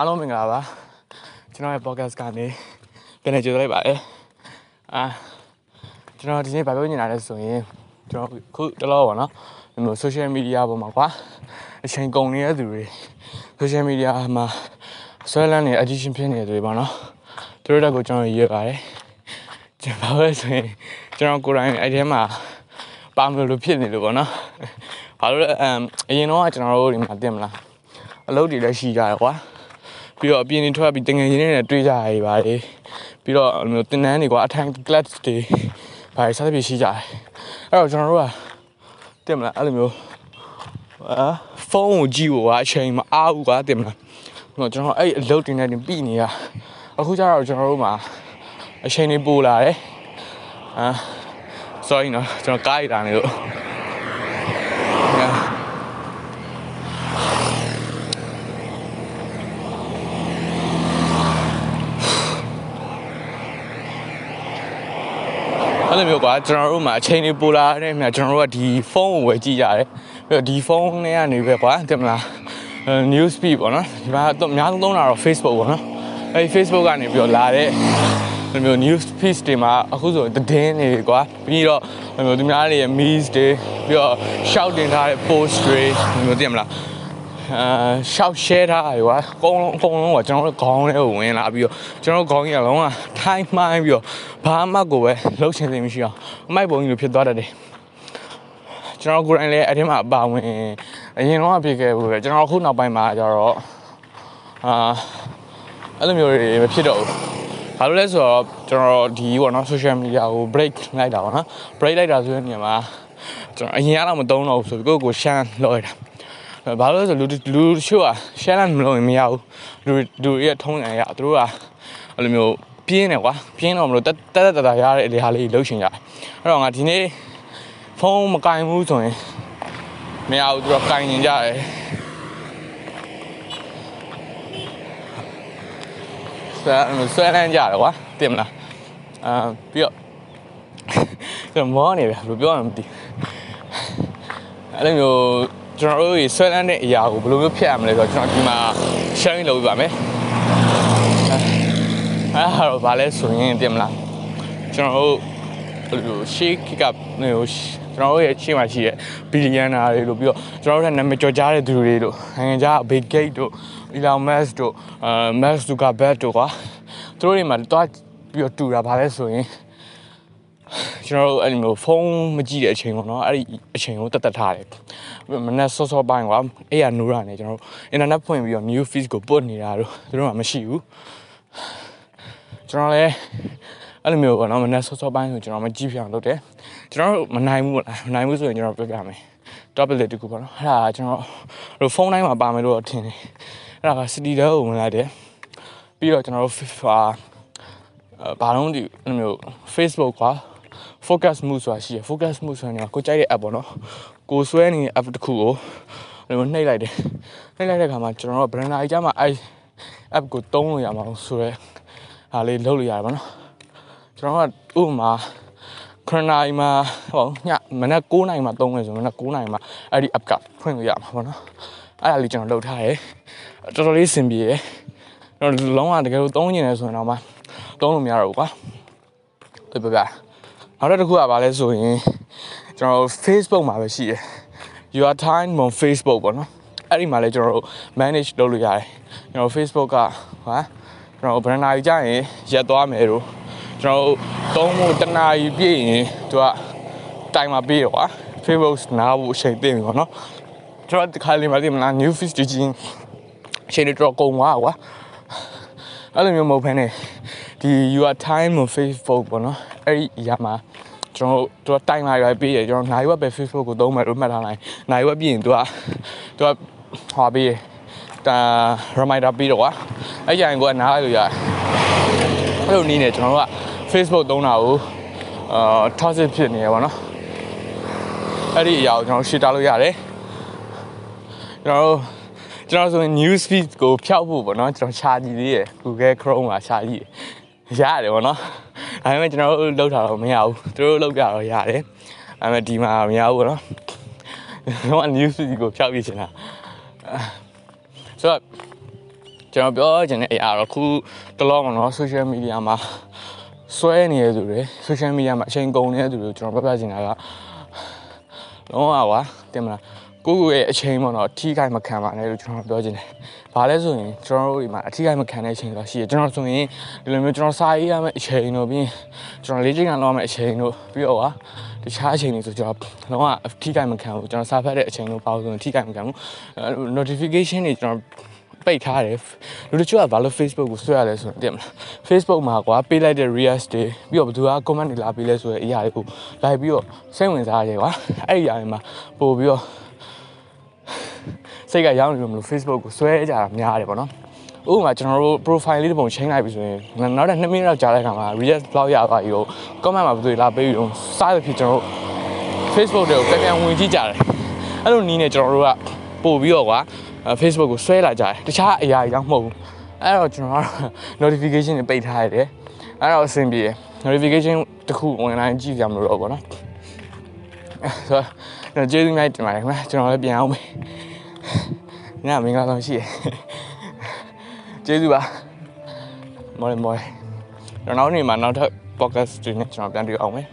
အားလုံးမင်္ဂလာပါကျွန်တော်ရဲ့ podcast ကနေပြန်လည်ကြိုဆိုလိုက်ပါတယ်အာကျွန်တော်ဒီနေ့ဗာပြောနေတာလဲဆိုရင်ကျွန်တော်ခုတလောပါနော်ဒီလို social media ပေါ်မှာကွာအချိန်ကုန်နေတဲ့သူတွေ social media မှာဆွဲလန်းနေ addiction ဖြစ်နေတဲ့သူတွေပါနော်သူတို့တက်ကိုကျွန်တော်ရေးပါတယ်ကျွန်တော်ပဲဆိုရင်ကျွန်တော်ကိုယ်တိုင်အဲ့ထဲမှာပါမလို့လို့ဖြစ်နေလို့ပေါ့နော်ဘာလို့လဲအမ်အရင်တော့ကျွန်တော်တို့ဒီမှာတင်မလားအလုပ်တွေလည်းရှိကြတယ်ကွာ ပြီးတော့အပြင်နေထွက်ပြီးတငယ်ချင်းတွေနဲ့တွေ့ကြရပါလေပြီးတော့အဲ့လိုတင်နန်းတွေကွာအထိုင် class တွေဘာတွေစသဖြင့်ရှိကြတယ်အဲ့တော့ကျွန်တော်တို့ကတင်မလားအဲ့လိုမျိုးအာဖုန်းကိုကြည့်ဖို့ကအချိန်မအားဘူးကွာတင်မလားဟိုကျွန်တော်အဲ့အလုပ်တွေနဲ့တင်ပြီးနေရအခုကျတော့ကျွန်တော်တို့မှာအချိန်တွေပိုလာတယ်အာ sorry နော်ကျွန်တော်ကားရတာနေလို့ အဲ့လိုမျိုးကွာကျွန်တော်တို့မှာအချိန်တွေပိုလာတဲ့မြတ်ကျွန်တော်တို့ကဒီဖုန်းကိုဝယ်ကြည့်ရတယ်ပြီးတော့ဒီဖုန်းနဲ့ကနေပဲကွာတင်မလား news feed ပေါ့နော်ဒီမှာတော့အများဆုံးသုံးတာတော့ Facebook ပေါ့နော်အဲဒီ Facebook ကနေပြီးတော့လာတဲ့ဒီမျိုး news feed တွေမှာအခုဆိုသတင်းတွေကွာပြီးတော့ဒီမျိုးသူများတွေရဲ့ memes တွေပြီးတော့ shout တင်ထားတဲ့ post တွေဒီမျိုးသိရမလား အာ shout share ထားရကွာအကုန်လုံးအကုန်လုံးကကျွန်တော်တို့ခေါင်းထဲကိုဝင်လာပြီးတော့ကျွန်တော်တို့ခေါင်းကြီးကလုံးဝထိုင်းမှိုင်းပြီးတော့ဘာမှကိုပဲလှုပ်ရှင်သိမရှိအောင်အမိုက်ပုံကြီးလိုဖြစ်သွားတတ်တယ်ကျွန်တော်ကိုယ်တိုင်လည်းအဲ့ဒီမှာအပါဝင်အရင်တော့ဖြစ်ခဲ့ဘူးပဲကျွန်တော်အခုနောက်ပိုင်းမှာကျတော့အာအဲ့လိုမျိုးတွေမဖြစ်တော့ဘူးဘာလို့လဲဆိုတော့ကျွန်တော်ဒီပေါ့နော် social media ကို break လိုက်တာပေါ့နော် break လိုက်တာဆိုတဲ့နေရာမှာကျွန်တော်အရင်ကတော့မသုံးတော့ဘူးဆိုပြီးကိုယ့်ကိုရှမ်းလောက်ရတာ ဘာလို့လဲဆိုလူလူရှို့อ่ะ share လိုက်မလို့မရဘူးလူလူရဲ့ထုံးစံရသူတို့ကအဲ့လိုမျိုးပြင်းတယ်ကွာပြင်းတော့မလို့တက်တက်တက်ရတဲ့လေဟာလေးလှုပ်ရှင်ရတယ်အဲ့တော့ငါဒီနေ့ဖုန်းမကင်ဘူးဆိုရင်မရဘူးသူတို့ကင်နေကြတယ်ဆဲဆွဲလန်းကြတယ်ကွာတင်မလားအာပြီးတော့ကျွန်တော်မောနေပြီဘယ်လိုပြောရမလဲမသိအဲ့လိုမျိုး ကျွန်တော်တို့ဆွဲလန်းတဲ့အရာကိုဘယ်လိုမျိုးဖြတ်ရမလဲဆိုတော့ကျွန်တော်ဒီမှာ sharing လုပ်ပြပါမယ်အဲ့ဒါတော့ဗာလဲဆိုရင်တင်မလားကျွန်တော်တို့ဘယ်လိုရှေးကကဟိုကျွန်တော်တို့ရဲ့ရှေ့မှာရှိတဲ့ဘီလီယံနာတွေလို့ပြီးတော့ကျွန်တော်တို့ကနာမည်ကျော်ကြားတဲ့သူတွေတို့နိုင်ငံခြား Bill Gates တို့ Elon Musk တို့အာ Mark Zuckerberg တို့ကွာသူတို့တွေမှာတွားပြီးတော့တူတာဗာလဲဆိုရင်ကျွန်တော်တို့အဲ့လိုမျိုးဖုန်းမကြည့်တဲ့အချိန်ပေါ့နော်အဲ့ဒီအချိန်ကိုတက်တက်ထားတယ် မနေ့စောစောပိုင်းကွာအဲ့ရနိုးရနေကျွန်တော်တို့အင်တာနက်ဖွင့်ပြီးတော့ new feed ကိုပုတ်နေတာတို့သူတို့ကမရှိဘူးကျွန်တော်လည်းအဲ့လိုမျိုးပေါ့နော်မနေ့စောစောပိုင်းဆိုကျွန်တော်မကြည့်ပြအောင်လုပ်တယ်ကျွန်တော်တို့မနိုင်ဘူးပေါ့လားမနိုင်ဘူးဆိုရင်ကျွန်တော်ပြောပြမယ် topic လေးတခုပေါ့နော်အဲ့ဒါကျွန်တော်တို့ဖုန်းတိုင်းမှာပါမယ်လို့ထင်တယ်အဲ့ဒါက city တဲကိုဝင်လိုက်တယ်ပြီးတော့ကျွန်တော်တို့ FIFA ဘာလုံးဒီအဲ့လိုမျိုး Facebook ကွာ focus move ဆိုတာရှိရ focus move ဆိုတာကကိုကြိုက်တဲ့ app ပေါ့နော်ကိုဆွဲနေတဲ့ app တစ်ခုကိုအဲ့လိုနှိပ်လိုက်တယ်နှိပ်လိုက်တဲ့အခါမှာကျွန်တော်တို့ brand အကြမှာအဲ့ app ကိုတုံးလို့ရမှာဆိုတော့ဟာလေးလုပ်လို့ရတယ်ပေါ့နော်ကျွန်တော်ကဥပမာခရနိုင်မှာဟောညမနက်9နိုင်မှာတုံးလဲဆိုမနက်9နိုင်မှာအဲ့ဒီ app ကဖွင့်လို့ရမှာပေါ့နော်အဲ့ဒါလေးကျွန်တော်လုပ်ထားတယ်တော်တော်လေးအဆင်ပြေတယ်တော့လုံးဝတကယ်လို့သုံးနေတယ်ဆိုရင်တော့မှသုံးလို့မရတော့ဘူးကွာပြပြပြ နောက်တစ်ခုကဘာလဲဆိုရင်ကျွန်တော် Facebook မှာပဲရှိတယ် your time on Facebook ပေါ့နော်အဲ့ဒီမှာလည်းကျွန်တော်တို့ manage လုပ်လို့ရတယ်ကျွန်တော် Facebook ကဟာကျွန်တော် brand ကြီးကြရင်ရက်သွားမယ်တို့ကျွန်တော်သုံးဖို့တနာရီပြည့်ရင်သူကတိုင်မှာပေးတော့ကွာ Facebook နားဖို့အချိန်သိပြီပေါ့နော်ကျွန်တော်ဒီခါလေးမှာဒီမလား new feed ကြည့်အချိန်တော့ကုန်သွားကွာအဲ့လိုမျိုးမဟုတ်ဘဲနဲ့ဒီ your time on Facebook ပေါ့နော် အဲ့ဒီအရာမှာကျွန်တော်တို့တိုင်လာရွယ်ပေးရကျွန်တော်နိုင်ဝက်ပဲ Facebook ကိုသုံးမယ်လို့မှတ်ထားလိုက်နိုင်ဝက်ပြီးရင်သူကသူကဟောပေးရတာ reminder ပေးတော့ကွာအဲ့ကြရင်ကိုကနားလိုက်လို့ရတယ်အဲ့လိုနည်းနဲ့ကျွန်တော်တို့က Facebook သုံးတာကိုအာ toxic ဖြစ်နေရပါတော့အဲ့ဒီအရာကိုကျွန်တော်ရှင်းတာလို့ရတယ်ကျွန်တော်တို့ကျွန်တော်ဆိုရင် news feed ကိုဖျောက်ဖို့ပေါ့နော်ကျွန်တော်ရှာကြည့်သေးတယ် Google Chrome မှာရှာကြည့်ရတယ်ပေါ့နော် ဒါပေမဲ့ကျွန်တော်တို့လောက်တာတော့မရဘူးသူတို့လောက်ကြတော့ရတယ်ဒါပေမဲ့ဒီမှာမရဘူးပေါ့နော်ကျွန်တော် news feed ကိုဖျောက်ပြချင်တာဆိုတော့ကျကျွန်တော်ပြောချင်တဲ့အရာတော့ခုတလောမှာနော် social media မှာဆွဲနေတဲ့သူတွေ social media မှာအချိန်ကုန်နေတဲ့သူတွေကျွန်တော်ပြပြချင်တာကလုံးဝကွာတင်မလား ကိုကိုရဲ့အချိန်ပေါ့နော်အထီးကိုက်မခံပါနဲ့လို့ကျွန်တော်ပြောချင်တယ်။ဘာလဲဆိုရင်ကျွန်တော်တို့ဒီမှာအထီးကိုက်မခံတဲ့အချိန်တော့ရှိတယ်ကျွန်တော်ဆိုရင်ဒီလိုမျိုးကျွန်တော်စာရေးရမယ့်အချိန်တို့ပြီးရင်ကျွန်တော်လေ့ကျင့်ခန်းလုပ်ရမယ့်အချိန်တို့ပြီးတော့ကွာတခြားအချိန်တွေဆိုကျွန်တော်လုံးဝအထီးကိုက်မခံဘူးကျွန်တော်စာဖတ်တဲ့အချိန်တို့ပေါ့ဆိုရင်အထီးကိုက်မခံဘူး notification တွေကျွန်တော်ပိတ်ထားတယ်လူတချို့ကဘာလို့ Facebook ကိုဆွဲရလဲဆိုတော့သိမလား Facebook မှာကွာပေးလိုက်တဲ့ react တွေပြီးတော့ဘယ်သူက comment တွေလာပေးလဲဆိုတဲ့အရာတွေကိုလိုက်ပြီးတော့စိတ်ဝင်စားရတယ်ကွာအဲ့ဒီအရာတွေမှာပို့ပြီးတော့ စိတ်ကရောက်နေလို့မလို့ Facebook ကိုဆွဲကြတာများတယ်ပေါ့နော်ဥပမာကျွန်တော်တို့ profile လေးတစ်ပုံချိန်လိုက်ပြီဆိုရင်နောက်တဲ့2မိနစ်လောက်ကြာတဲ့အခါမှာ react blog ရပါပြီကို comment မှာဘယ်သူလာပေးပြီးတော့စားရဖြစ်ကျွန်တော်တို့ Facebook တွေကိုပြန်ပြန်ဝင်ကြည့်ကြတယ်အဲ့လိုနီးနေကျွန်တော်တို့ကပို့ပြီးတော့ကွာ Facebook ကိုဆွဲလာကြတယ်တခြားအရာတွေတော့မဟုတ်ဘူးအဲ့တော့ကျွန်တော်က notification တွေပိတ်ထားရတယ်အဲ့တော့အဆင်ပြေတယ် notification တစ်ခု online ကြည့်ကြမလို့တော့ဗောနော်ဆိုတော့ကျေးဇူးများတင်ပါတယ်ခင်ဗျာကျွန်တော်လည်းပြန်အောင်မယ် ညမင်္ဂလာဆောင်ရှိရကျေးဇူးပါမော်လမော်ကျွန်တော်နောက်နေ့မှာနောက်ထပ် podcast တွေနဲ့ကျွန်တော်ပြန်တွေ့အောင်မယ်